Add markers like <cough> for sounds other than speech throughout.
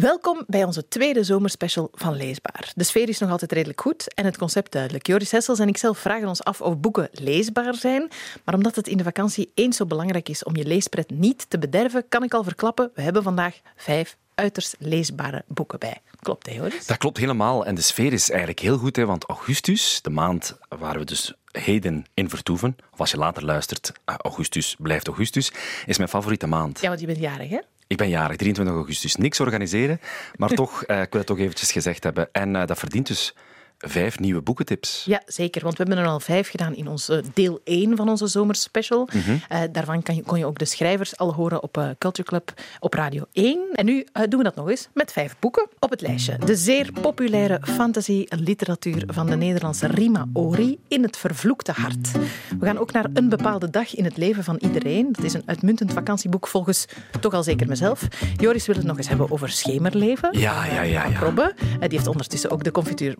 Welkom bij onze tweede zomerspecial van Leesbaar. De sfeer is nog altijd redelijk goed en het concept duidelijk. Joris Hessels en ikzelf vragen ons af of boeken leesbaar zijn. Maar omdat het in de vakantie eens zo belangrijk is om je leespret niet te bederven, kan ik al verklappen, we hebben vandaag vijf uiterst leesbare boeken bij. Klopt, hè, Joris? Dat klopt helemaal. En de sfeer is eigenlijk heel goed, hè, want augustus, de maand waar we dus heden in vertoeven, of als je later luistert, ah, augustus blijft augustus, is mijn favoriete maand. Ja, want je bent jarig, hè? Ik ben jarig, 23 augustus. Niks organiseren, maar toch, eh, ik wil het toch eventjes gezegd hebben. En eh, dat verdient dus vijf nieuwe boekentips. Ja, zeker. Want we hebben er al vijf gedaan in onze deel 1 van onze zomerspecial. Mhm. Eh, daarvan kan je, kon je ook de schrijvers al horen op eh, Culture Club op Radio 1. En nu eh, doen we dat nog eens met vijf boeken op het lijstje. De zeer populaire fantasy-literatuur van de Nederlandse Rima Ori in het vervloekte hart. We gaan ook naar een bepaalde dag in het leven van iedereen. Dat is een uitmuntend vakantieboek volgens toch al zeker mezelf. Joris wil het nog eens hebben over schemerleven. Ja, ja, ja. ja. Robbe. Eh, Die heeft ondertussen ook de Confituur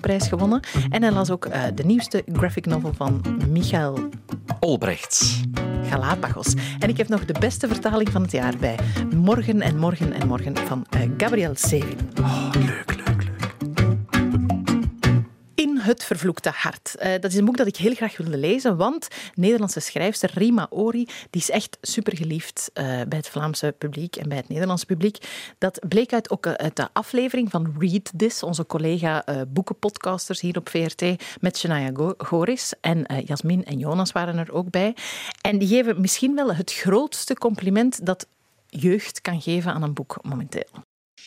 Boekhandelsprijs gewonnen. En hij las ook eh, de nieuwste graphic novel van Michael Olbrechts. Galapagos. En ik heb nog de beste vertaling van het jaar bij. Morgen en morgen en morgen van eh, Gabriel Sevin. Oh, het vervloekte hart. Eh, dat is een boek dat ik heel graag wilde lezen, want Nederlandse schrijfster Rima Ori die is echt supergeliefd uh, bij het Vlaamse publiek en bij het Nederlandse publiek. Dat bleek uit, ook uit de aflevering van Read This, onze collega uh, boekenpodcasters hier op VRT, met Shania Go Goris. En uh, Jasmin en Jonas waren er ook bij. En die geven misschien wel het grootste compliment dat jeugd kan geven aan een boek momenteel.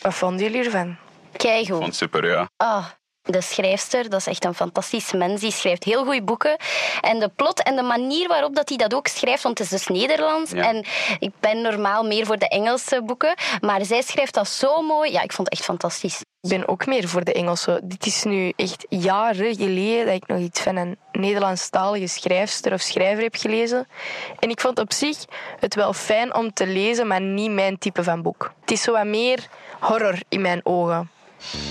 Wat vonden jullie ervan? Keigoed. Vond super, ja. Ah, de schrijfster, dat is echt een fantastisch mens. Die schrijft heel goede boeken. En de plot en de manier waarop dat hij dat ook schrijft, want het is dus Nederlands. Ja. En ik ben normaal meer voor de Engelse boeken. Maar zij schrijft dat zo mooi. Ja, ik vond het echt fantastisch. Ik ben ook meer voor de Engelse. Dit is nu echt jaren geleden dat ik nog iets van een Nederlandstalige schrijfster of schrijver heb gelezen. En ik vond op zich het wel fijn om te lezen, maar niet mijn type van boek. Het is zo wat meer horror in mijn ogen.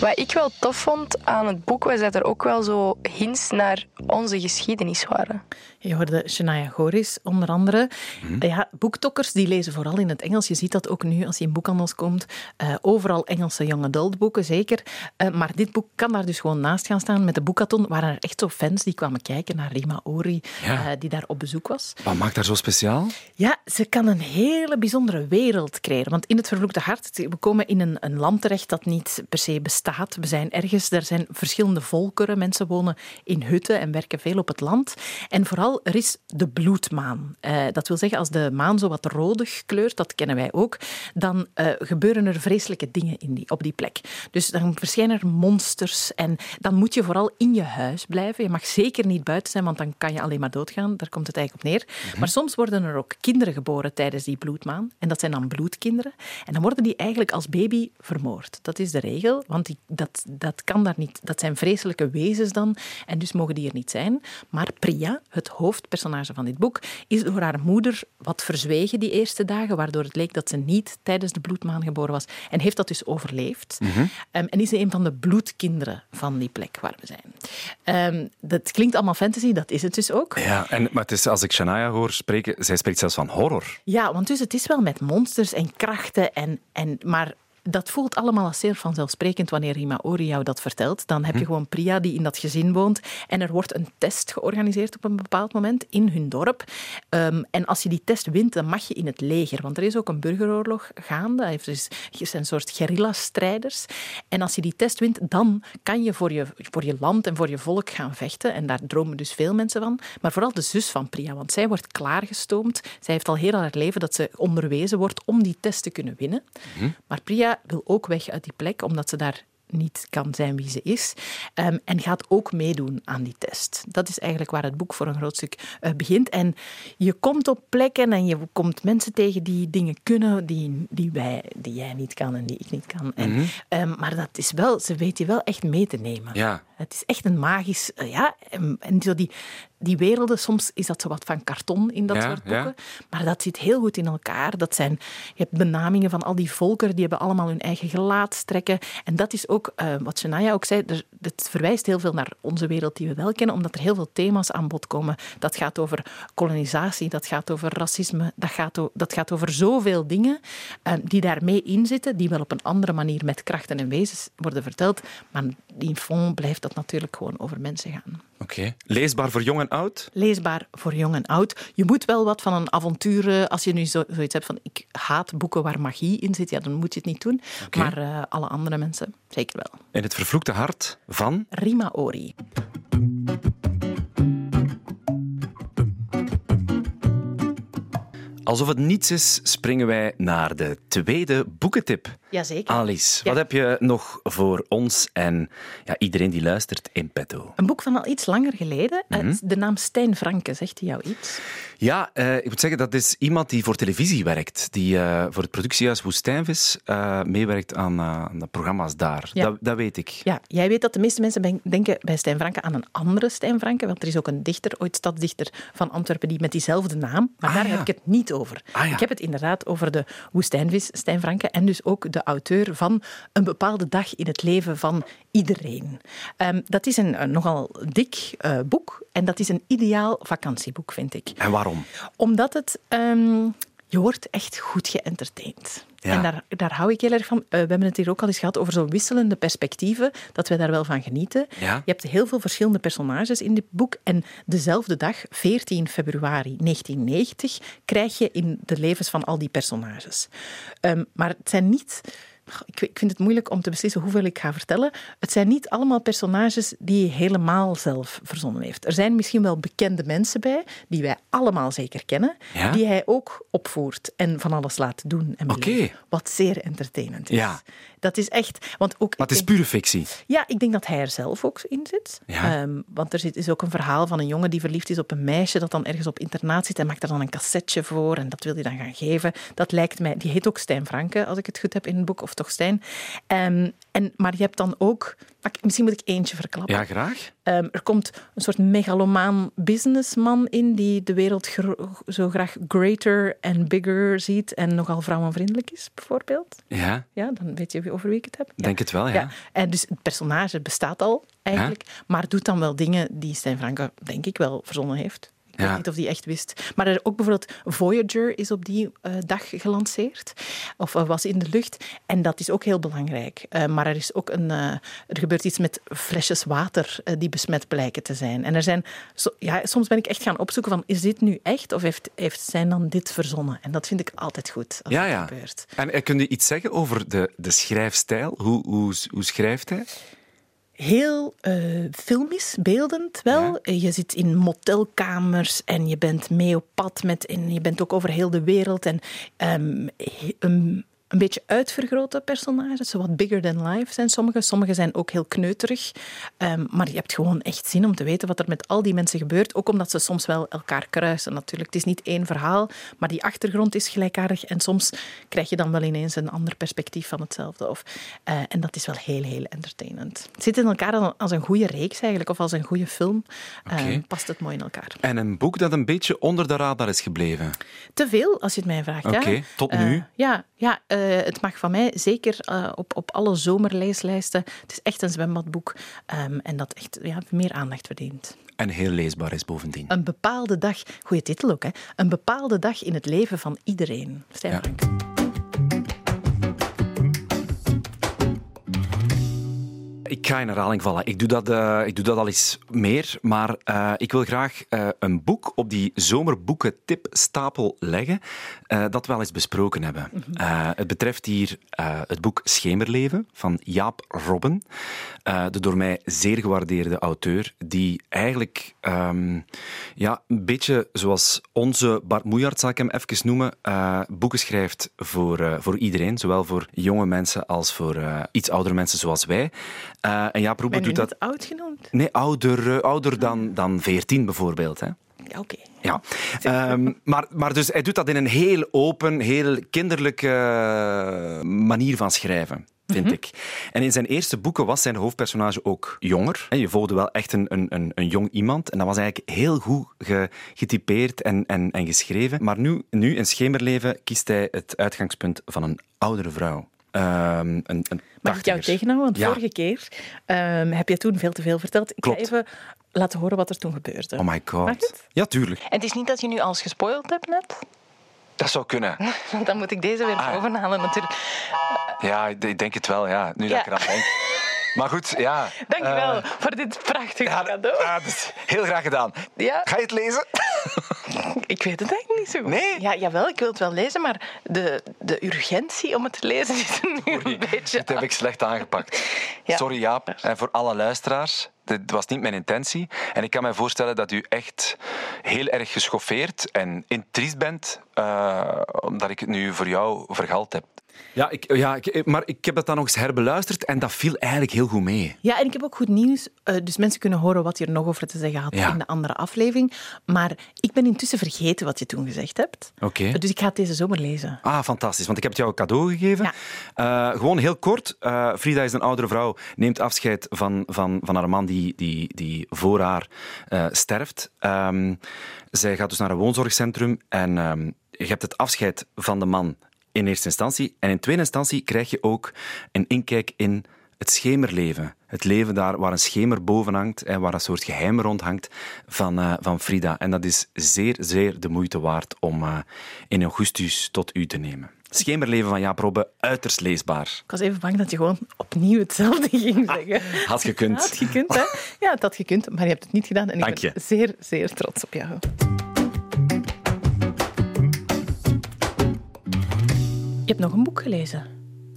Wat ik wel tof vond aan het boek was dat er ook wel zo hints naar onze geschiedenis waren. Je hoorde Shania Goris onder andere. Mhm. Ja, boektokkers die lezen vooral in het Engels. Je ziet dat ook nu als je in boekhandels komt. Uh, overal Engelse young adult boeken, zeker. Uh, maar dit boek kan daar dus gewoon naast gaan staan. Met de boekathon waren er echt zo fans die kwamen kijken naar Rima Ori, Ja. uh, die daar op bezoek was. Wat maakt haar zo speciaal? Ja, ze kan een hele bijzondere wereld creëren. Want in het vervloekte hart, we komen in een, een land terecht dat niet per se bestaat. We zijn ergens, er zijn verschillende volkeren. Mensen wonen in hutten en werken veel op het land. En vooral, er is de bloedmaan. Uh, dat wil zeggen, als de maan zo wat rodig kleurt, dat kennen wij ook, dan uh, gebeuren er vreselijke dingen in die, op die plek. Dus dan verschijnen er monsters en dan moet je vooral in je huis blijven. Je mag zeker niet buiten zijn, want dan kan je alleen maar doodgaan. Daar komt het eigenlijk op neer. Mm -hmm. Maar soms worden er ook kinderen geboren tijdens die bloedmaan. En dat zijn dan bloedkinderen. En dan worden die eigenlijk als baby vermoord. Dat is de regel, want die, dat, dat kan daar niet. Dat zijn vreselijke wezens dan. En dus mogen die er niet zijn. Maar Priya, het hoofdpersonage van dit boek, is door haar moeder wat verzwegen die eerste dagen, waardoor het leek dat ze niet tijdens de bloedmaan geboren was. En heeft dat dus overleefd. Mm -hmm. um, en is ze een van de bloedkinderen van die plek waar we zijn. Um, dat klinkt allemaal fantasy, dat is het dus ook. Ja, en, maar het is, als ik Shania hoor spreken, zij spreekt zelfs van horror. Ja, want dus het is wel met monsters en krachten, en, en, maar dat voelt allemaal als zeer vanzelfsprekend wanneer Rima Ori jou dat vertelt. Dan heb je gewoon Priya die in dat gezin woont en er wordt een test georganiseerd op een bepaald moment in hun dorp. Um, en als je die test wint, dan mag je in het leger, want er is ook een burgeroorlog gaande. Er dus, zijn een soort guerrilla-strijders. En als je die test wint, dan kan je voor, je voor je land en voor je volk gaan vechten. En daar dromen dus veel mensen van. Maar vooral de zus van Priya, want zij wordt klaargestoomd. Zij heeft al heel haar leven dat ze onderwezen wordt om die test te kunnen winnen. Hm. Maar Priya wil ook weg uit die plek, omdat ze daar niet kan zijn wie ze is. Um, en gaat ook meedoen aan die test. Dat is eigenlijk waar het boek voor een groot stuk uh, begint. En je komt op plekken en je komt mensen tegen die dingen kunnen die, die, wij, die jij niet kan en die ik niet kan. En, Mhm. mm -hmm. um, maar dat is wel, ze weet je wel echt mee te nemen. Ja. Het is echt een magisch... eh, ja, en, en zo die, die werelden, soms is dat zo wat van karton in dat Ja, soort boeken. ja. Maar dat zit heel goed in elkaar. Dat zijn, je hebt benamingen van al die volkeren, die hebben allemaal hun eigen gelaatstrekken. En dat is ook, eh, wat Shania ook zei, er, het verwijst heel veel naar onze wereld die we wel kennen, omdat er heel veel thema's aan bod komen. Dat gaat over kolonisatie, dat gaat over racisme, dat gaat, dat gaat over zoveel dingen eh, die daarmee inzitten, die wel op een andere manier met krachten en wezens worden verteld. Maar in fond blijft dat natuurlijk gewoon over mensen gaan. Oké. Leesbaar voor jong en oud? Leesbaar voor jong en oud. Je moet wel wat van een avontuur. eh, Als je nu zo, zoiets hebt van ik haat boeken waar magie in zit, ja, dan moet je het niet doen. Maar eh, alle andere mensen zeker wel. In het vervloekte hart van... Rima Ori. Alsof het niets is, springen wij naar de tweede boekentip. Jazeker. Alice, Ja. wat heb je nog voor ons en ja, iedereen die luistert in petto? Een boek van al iets langer geleden. Eh, De naam Stijn Franke, zegt hij jou iets? Ja, eh, ik moet zeggen, dat is iemand die voor televisie werkt. Die eh, voor het productiehuis Woestijnvis meewerkt aan, aan de programma's daar. Ja. Dat, dat weet ik. Ja, jij weet dat de meeste mensen denken bij Stijn Franke aan een andere Stijn Franke, want er is ook een dichter, ooit stadsdichter van Antwerpen, die met diezelfde naam, maar Ah, daar heb ik het niet over. Ah. Ik heb het inderdaad over de woestijnvis Stijn Franke en dus ook de auteur van Een bepaalde dag in het leven van iedereen. Ehm, dat is een, een nogal dik eh, boek en dat is een ideaal vakantieboek, vind ik. En waarom? Omdat het... ehm, je wordt echt goed geëntertained. Ja. En daar, daar hou ik heel erg van. Eh, we hebben het hier ook al eens gehad over zo'n wisselende perspectieven, dat wij daar wel van genieten. Ja. Je hebt heel veel verschillende personages in dit boek. En dezelfde dag, 14 februari 1990, krijg je in de levens van al die personages. Ehm, maar het zijn niet... Ik ik vind het moeilijk om te beslissen hoeveel ik ga vertellen. Het zijn niet allemaal personages die hij helemaal zelf verzonnen heeft. Er zijn misschien wel bekende mensen bij, die wij allemaal zeker kennen, Ja? die hij ook opvoert en van alles laat doen en beleven. Wat zeer entertainend is. Ja. Dat is echt... Want ook, Maar het is pure fictie. ja, ik denk dat hij er zelf ook in zit. Ja. Ehm, want er zit, is ook een verhaal van een jongen die verliefd is op een meisje dat dan ergens op internaat zit. Hij maakt er dan een cassetje voor en dat wil hij dan gaan geven. Dat lijkt mij... Die heet ook Stijn Franke, als ik het goed heb in het boek, of toch Stijn. Ehm, en, maar je hebt dan ook... ik- Misschien moet ik eentje verklappen. Ja, graag. Ehm, er komt een soort megalomaan businessman in die de wereld gro- zo graag greater en bigger ziet en nogal vrouwenvriendelijk is, bijvoorbeeld. Ja, Ja, dan weet je over wie ik het heb. Ja. denk het wel, ja. Ja, en dus het personage bestaat al eigenlijk, maar doet dan wel dingen die Stijn Franke, denk ik, wel verzonnen heeft. Ik weet niet of die echt wist. Maar er ook bijvoorbeeld Voyager is op die eh, dag gelanceerd, of eh, was in de lucht. En dat is ook heel belangrijk. Eh, maar er is ook een, er gebeurt iets met flesjes water die besmet blijken te zijn. En er zijn, zo, ja, soms ben ik echt gaan opzoeken van, is dit nu echt of heeft, heeft zijn dan dit verzonnen? En dat vind ik altijd goed als Ja, dat ja. gebeurt. En kun je iets zeggen over de, de schrijfstijl? Hoe, hoe, hoe schrijft hij? Heel eh, filmisch, beeldend wel. Eh, Je zit in motelkamers en je bent mee op pad met, en je bent ook over heel de wereld. En ehm, he- een beetje uitvergrote personages, wat bigger than life zijn sommige. Sommige zijn ook heel kneuterig. Ehm, maar je hebt gewoon echt zin om te weten wat er met al die mensen gebeurt. Ook omdat ze soms wel elkaar kruisen natuurlijk. Het is niet één verhaal, maar die achtergrond is gelijkaardig. En soms krijg je dan wel ineens een ander perspectief van hetzelfde. Of, eh, en dat is wel heel, heel entertainend. Het zit in elkaar als een- goede reeks eigenlijk, of als een goede film. Eh, Oké. past het mooi in elkaar. En een boek dat een beetje onder de radar is gebleven. Te veel, als je het mij vraagt. Oké, ja. tot Eh, nu? ja, ja eh, het mag van mij zeker eh, op, op alle zomerleeslijsten. Het is echt een zwembadboek ehm, en dat echt ja, meer aandacht verdient. En heel leesbaar is bovendien. Een bepaalde dag, goede titel ook, hè? Een bepaalde dag in het leven van iedereen. Stijn Ja. Ik ga in herhaling vallen. Ik doe dat, eh, ik doe dat al eens meer, maar eh, ik wil graag eh, een boek op die zomerboeken tipstapel leggen dat we wel eens besproken hebben. Eh, het betreft hier het boek Schemerleven van Jaap Robben, de door mij zeer gewaardeerde auteur, die eigenlijk ehm, ja, een beetje zoals onze Bart Moejaert, zal ik hem even noemen, boeken schrijft voor, voor iedereen, zowel voor jonge mensen als voor iets oudere mensen zoals wij. Eh, en Jaap doet dat... oud genoemd? Nee, ouder, eh, ouder dan, dan 14 bijvoorbeeld. Hè. Ja, Oké. Ja. Ehm, maar, maar dus hij doet dat in een heel open, heel kinderlijke eh, manier van schrijven. vind ik. En in zijn eerste boeken was zijn hoofdpersonage ook jonger. Je volgde wel echt een, een, een, een jong iemand. En dat was eigenlijk heel goed getypeerd en, en, en geschreven. Maar nu, nu, in Schemerleven, kiest hij het uitgangspunt van een oudere vrouw. Um, een, een Mag ik jou tegenhouden? Want vorige keer um, heb je toen veel te veel verteld. Ik Klopt. ga even laten horen wat er toen gebeurde. Oh my god. Mag het? Ja, tuurlijk. En het is niet dat je nu alles gespoild hebt net? Dat zou kunnen. <laughs> Want dan moet ik deze weer Ah. bovenhalen natuurlijk. Ja, ik ik denk het wel, ja. Nu Ja. dat ik eraan denk. <laughs> Maar goed, ja. Dankjewel Eh, voor dit prachtige ja, cadeau. ja, is heel graag gedaan. Ja. Ga je het lezen? <laughs> Ik weet het eigenlijk niet zo goed. Nee? Ja, jawel, ik wil het wel lezen, maar de, de urgentie om het te lezen is <laughs> nu een beetje Dat heb ik slecht aangepakt. <laughs> Sorry Jaap, en voor alle luisteraars. Dit was niet mijn intentie. En ik kan me voorstellen dat u echt heel erg geschoffeerd en intriest bent, eh, omdat ik het nu voor jou vergald heb. Ja, ik, ja ik, maar ik heb dat dan nog eens herbeluisterd en dat viel eigenlijk heel goed mee. Ja, en ik heb ook goed nieuws. Eh, dus mensen kunnen horen wat je er nog over te zeggen had Ja. in de andere aflevering. Maar ik ben intussen vergeten wat je toen gezegd hebt. Oké. Eh, Dus ik ga het deze zomer lezen. Ah, fantastisch. Want ik heb het jou een cadeau gegeven. Eh, gewoon heel kort. Eh, Frida is een oudere vrouw, neemt afscheid van, van, van haar man die, die, die voor haar eh, sterft. Ehm, zij gaat dus naar een woonzorgcentrum en ehm, je hebt het afscheid van de man in eerste instantie. En in tweede instantie krijg je ook een inkijk in het schemerleven. Het leven daar waar een schemer boven hangt en waar een soort geheim rond hangt van, eh, van Frida. En dat is zeer, zeer de moeite waard om eh, in augustus tot u te nemen. Schemerleven van Jaap Robbe, uiterst leesbaar. Ik was even bang dat je gewoon opnieuw hetzelfde <laughs> ging zeggen. Had gekund. Had gekund, hè? Ja, het had gekund, maar je hebt het niet gedaan. En ik Dank je. ben zeer, zeer trots op jou. Je hebt nog een boek gelezen.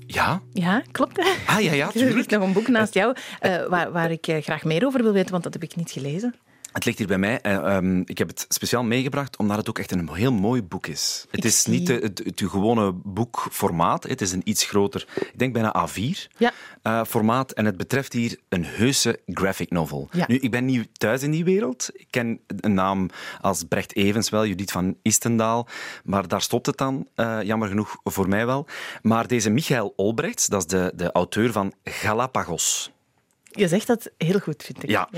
Ja? Ja, klopt. Hè? Ah, ja, ja, <laughs> Er tuurlijk. ligt nog een boek naast jou eh, waar, waar ik eh, graag meer over wil weten, want dat heb ik niet gelezen. Het ligt hier bij mij. Eh, ehm, ik heb het speciaal meegebracht omdat het ook echt een heel mooi boek is. Het Ik is niet de, het, het gewone boekformaat. Het is een iets groter, ik denk bijna A4 Ja. eh, formaat. En het betreft hier een heuse graphic novel. Ja. Nu, ik ben niet thuis in die wereld. Ik ken een naam als Brecht Evens wel, Judith van Istendaal. Maar daar stopt het dan, eh, jammer genoeg voor mij wel. Maar deze Michael Olbrechts, dat is de, de auteur van Galapagos. Je zegt dat heel goed, vind ik. Ja,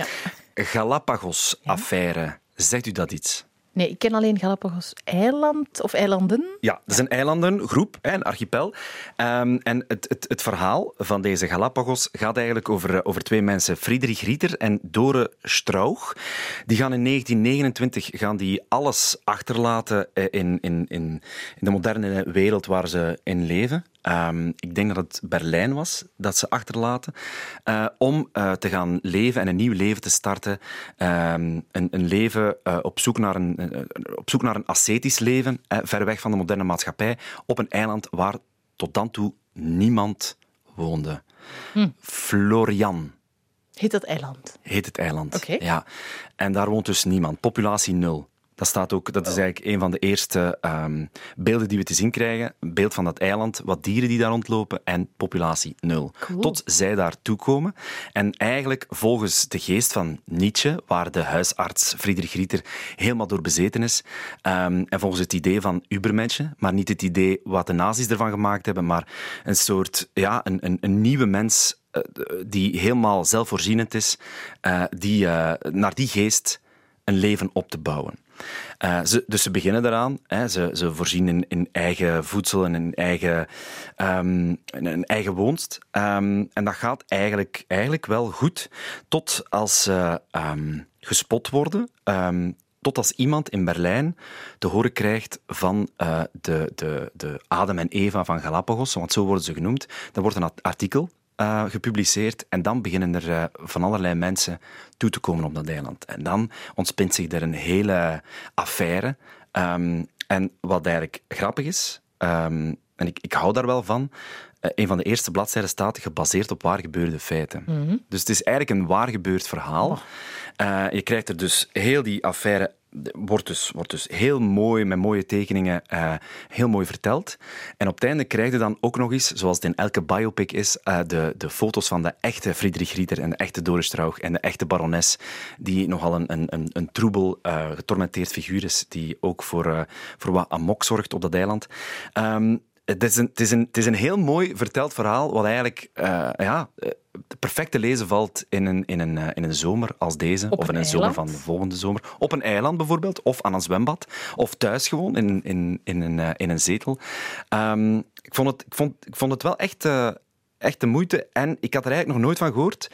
Galapagos-affaire. Zegt u dat iets? Nee, ik ken alleen Galapagos eiland of eilanden. Ja, dat is een eilandengroep, een archipel. Ehm, en het, het, het verhaal van deze Galapagos gaat eigenlijk over, eh, over twee mensen, Friedrich Rieter en Dore Strauch. Die gaan in 1929 gaan die alles achterlaten eh, in, in, in, in de moderne wereld waar ze in leven. Ehm, ik denk dat het Berlijn was dat ze achterlaten. eh, om eh, te gaan leven en een nieuw leven te starten. Ehm, een, een leven eh, op, zoek naar een, op zoek naar een ascetisch leven, ver weg van de moderne maatschappij, op een eiland waar tot dan toe niemand woonde. Florian Heet dat eiland? heet het eiland. Ja. En daar woont dus niemand. Populatie nul. Dat, staat ook, dat is eigenlijk een van de eerste ehm, beelden die we te zien krijgen. Een beeld van dat eiland, wat dieren die daar rondlopen en populatie nul. Cool. Tot zij daartoe komen. En eigenlijk volgens de geest van Nietzsche, waar de huisarts Friedrich Rieter helemaal door bezeten is, ehm, en volgens het idee van Ubermenschen, maar niet het idee wat de nazi's ervan gemaakt hebben, maar een soort, ja, een, een, een nieuwe mens eh, die helemaal zelfvoorzienend is, eh, die, eh, naar die geest een leven op te bouwen. Eh, ze, dus ze beginnen eraan. Hè, ze, ze voorzien in, in eigen voedsel en in eigen, ehm, in een eigen woonst. Ehm, en dat gaat eigenlijk, eigenlijk wel goed, tot als ze ehm, gespot worden. tot als iemand in Berlijn te horen krijgt van eh, de, de, de Adam en Eva van Galapagos, want zo worden ze genoemd. Dan wordt een artikel eh, gepubliceerd en dan beginnen er eh, van allerlei mensen toe te komen op dat eiland. En dan ontspint zich er een hele affaire. Ehm, en wat eigenlijk grappig is, ehm, en ik, ik hou daar wel van, eh, een van de eerste bladzijden staat gebaseerd op waar gebeurde feiten. Dus het is eigenlijk een waar gebeurd verhaal. Eh, je krijgt er dus heel die affaire wordt dus, wordt dus heel mooi, met mooie tekeningen, eh, heel mooi verteld. En op het einde krijg je dan ook nog eens, zoals het in elke biopic is, eh, de, de foto's van de echte Friedrich Rieter en de echte Doris Strauch en de echte barones, die nogal een, een, een, een troebel, eh, getormenteerd figuur is, die ook voor, voor wat amok zorgt op dat eiland. Ehm, het is, een, het, is een, het is een heel mooi verteld verhaal, wat eigenlijk uh, ja, de perfecte lezen valt in een, in een, in een zomer als deze, Op of in een een zomer van de volgende zomer. Op een eiland bijvoorbeeld, of aan een zwembad, of thuis gewoon, in, in, in, een, eh, in een zetel. Ehm, ik, vond het, ik, vond, ik vond het wel echt, eh, echt de moeite, en ik had er eigenlijk nog nooit van gehoord.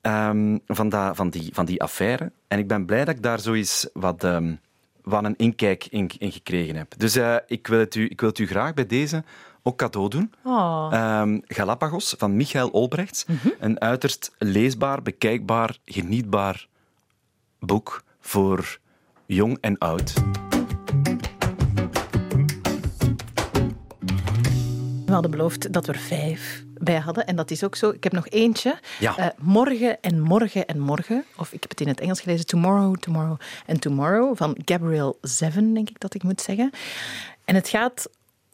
ehm, van, dat, van, die, van die affaire. En ik ben blij dat ik daar zoiets wat, ehm, wat een inkijk in, in gekregen heb. Dus eh, ik, wil het u, ik wil het u graag bij deze ook cadeau doen. Oh. Ehm, Galapagos van Michael Olbrechts. Een uiterst leesbaar, bekijkbaar, genietbaar boek voor jong en oud. We hadden beloofd dat we er vijf bij hadden. En dat is ook zo. Ik heb nog eentje. Ja. Eh, morgen en morgen en morgen. Of ik heb het in het Engels gelezen. Tomorrow, tomorrow and tomorrow. Van Gabrielle Zevin, denk ik dat ik moet zeggen. En het gaat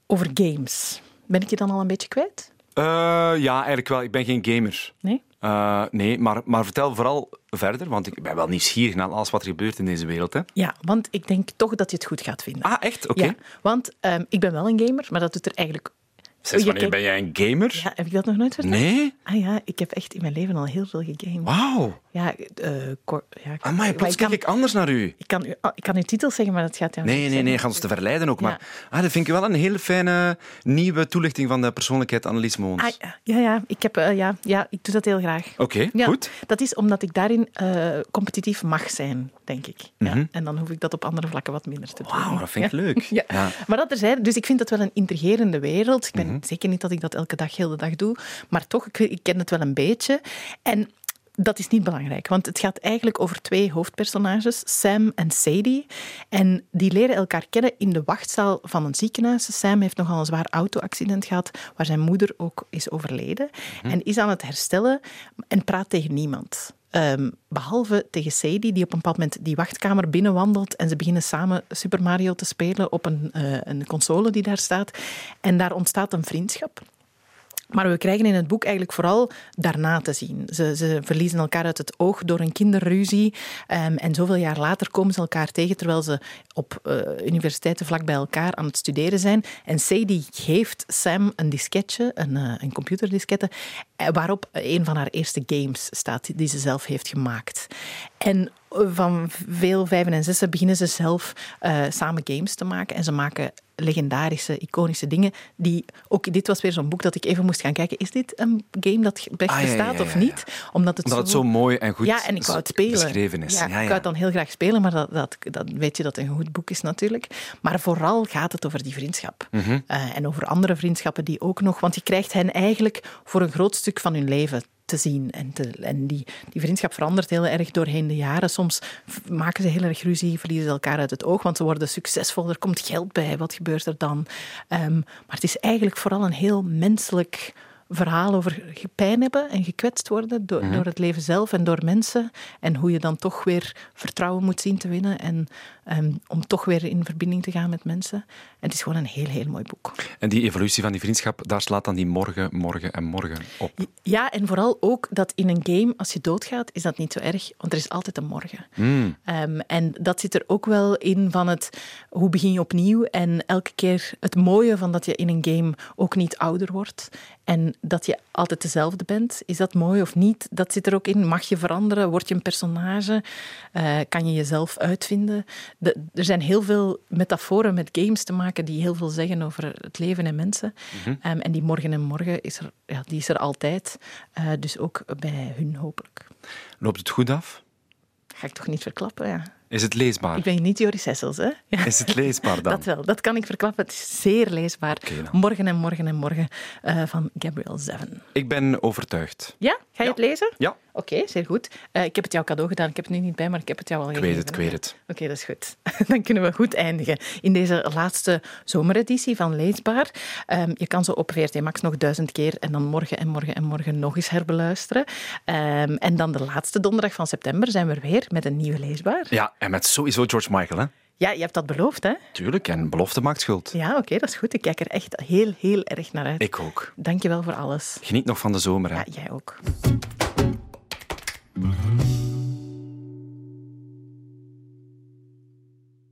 over games. Ben ik je dan al een beetje kwijt? Eh, ja, eigenlijk wel. Ik ben geen gamer. Nee? Eh, nee, maar, maar vertel vooral verder, want ik ben wel nieuwsgierig naar alles wat er gebeurt in deze wereld. Hè? Ja, want ik denk toch dat je het goed gaat vinden. Ah, echt? Oké. Ja, want ehm, ik ben wel een gamer, maar dat doet er eigenlijk... Sinds Oh, wanneer ben jij een gamer? Ja, heb ik dat nog nooit verteld? Nee? Ah ja, ik heb echt in mijn leven al heel veel gegamed. Wauw. Ja, eh kor- ja, Amai, maar plots kijk ik anders naar u. ik, kan, u- oh, ik kan uw titels zeggen, maar dat gaat jou Nee, nee, nee, gaan ze te verleiden ook. Ja. Maar ah, dat vind ik wel een hele fijne nieuwe toelichting van de persoonlijkheid Annelies Moons. Ah, ja, ja, ja, ik heb, eh, ja, ja, ik doe dat heel graag. Oké, Ja, goed. Dat is omdat ik daarin eh, competitief mag zijn, denk ik. Ja. Mhm. En dan hoef ik dat op andere vlakken wat minder te doen. Wauw, dat vind ik <laughs> leuk. Ja. Ja. Maar dat er zijn, dus ik vind dat wel een intrigerende wereld. Ik ben Mhm. zeker niet dat ik dat elke dag, heel de dag doe, maar toch, ik, ik ken het wel een beetje. En dat is niet belangrijk, want het gaat eigenlijk over twee hoofdpersonages, Sam en Sadie. En die leren elkaar kennen in de wachtzaal van een ziekenhuis. Sam heeft nogal een zwaar auto-accident gehad, waar zijn moeder ook is overleden. En is aan het herstellen en praat tegen niemand. Ehm, behalve tegen Sadie, die op een bepaald moment die wachtkamer binnenwandelt en ze beginnen samen Super Mario te spelen op een, eh, een console die daar staat. En daar ontstaat een vriendschap. Maar we krijgen in het boek eigenlijk vooral daarna te zien. Ze, ze verliezen elkaar uit het oog door een kinderruzie. Ehm, en zoveel jaar later komen ze elkaar tegen terwijl ze op eh, universiteiten vlak bij elkaar aan het studeren zijn. En Sadie geeft Sam een disketje, een, eh, een computerdiskette, eh, waarop een van haar eerste games staat die ze zelf heeft gemaakt. En van veel vijven en zessen beginnen ze zelf eh, samen games te maken. En ze maken legendarische, iconische dingen. Die, ook dit was weer zo'n boek dat ik even moest gaan kijken. Is dit een game dat echt Ah, ja, ja, bestaat ja, of niet? Omdat het, Omdat het zo mooi en goed ja, en ik wou het spelen. beschreven is. Ja, Ik wou het dan heel graag spelen, maar dat, dat, dat weet je dat het een goed boek is natuurlijk. Maar vooral gaat het over die vriendschap. Mhm. Eh, en over andere vriendschappen die ook nog... Want je krijgt hen eigenlijk voor een groot stuk van hun leven te zien. En, en die, die vriendschap verandert heel erg doorheen de jaren. Soms maken ze heel erg ruzie, verliezen ze elkaar uit het oog, want ze worden succesvol. Er komt geld bij. Wat gebeurt er dan? Ehm, maar het is eigenlijk vooral een heel menselijk verhaal over pijn hebben en gekwetst worden door, door het leven zelf en door mensen. En hoe je dan toch weer vertrouwen moet zien te winnen en ehm, om toch weer in verbinding te gaan met mensen. En het is gewoon een heel, heel mooi boek. En die evolutie van die vriendschap, daar slaat dan die morgen, morgen en morgen op. Ja, en vooral ook dat in een game, als je doodgaat, is dat niet zo erg, want er is altijd een morgen. Ehm, en dat zit er ook wel in van het, hoe begin je opnieuw? En elke keer het mooie van dat je in een game ook niet ouder wordt en dat je altijd dezelfde bent. Is dat mooi of niet? Dat zit er ook in. Mag je veranderen? Word je een personage? Eh, kan je jezelf uitvinden? De- er zijn heel veel metaforen met games te maken die heel veel zeggen over het leven en mensen. Ehm, en die morgen en morgen is er, ja, die is er altijd. Eh, dus ook bij hun hopelijk. Loopt het goed af? Ga ik toch niet verklappen, ja. Is het leesbaar? Ik ben niet Joris Sessels, hè? Ja. <laughs> Is het leesbaar dan? Dat wel, dat kan ik verklappen. Het is zeer leesbaar. Morgen en morgen en morgen eh, van Gabrielle Zevin. Ik ben overtuigd. Ja, ga je het lezen? Ja, Oké, zeer goed. Eh, ik heb het jou cadeau gedaan. Ik heb het nu niet bij, maar ik heb het jou al ik gegeven. weet het, ik weet het. Oké, dat is goed. <laughs> Dan kunnen we goed eindigen in deze laatste zomereditie van Leesbaar. Ehm, je kan ze op VRT Max nog duizend keer en dan morgen en morgen en morgen nog eens herbeluisteren. Ehm, en dan de laatste donderdag van september zijn we er weer met een nieuwe Leesbaar. Ja, en met sowieso George Michael, hè? Ja, je hebt dat beloofd, hè? Tuurlijk, en belofte maakt schuld. Ja, oké, dat is goed. Ik kijk er echt heel, heel erg naar uit. Ik ook. Dank je wel voor alles. Geniet nog van de zomer, hè? Ja, jij ook. 嗯。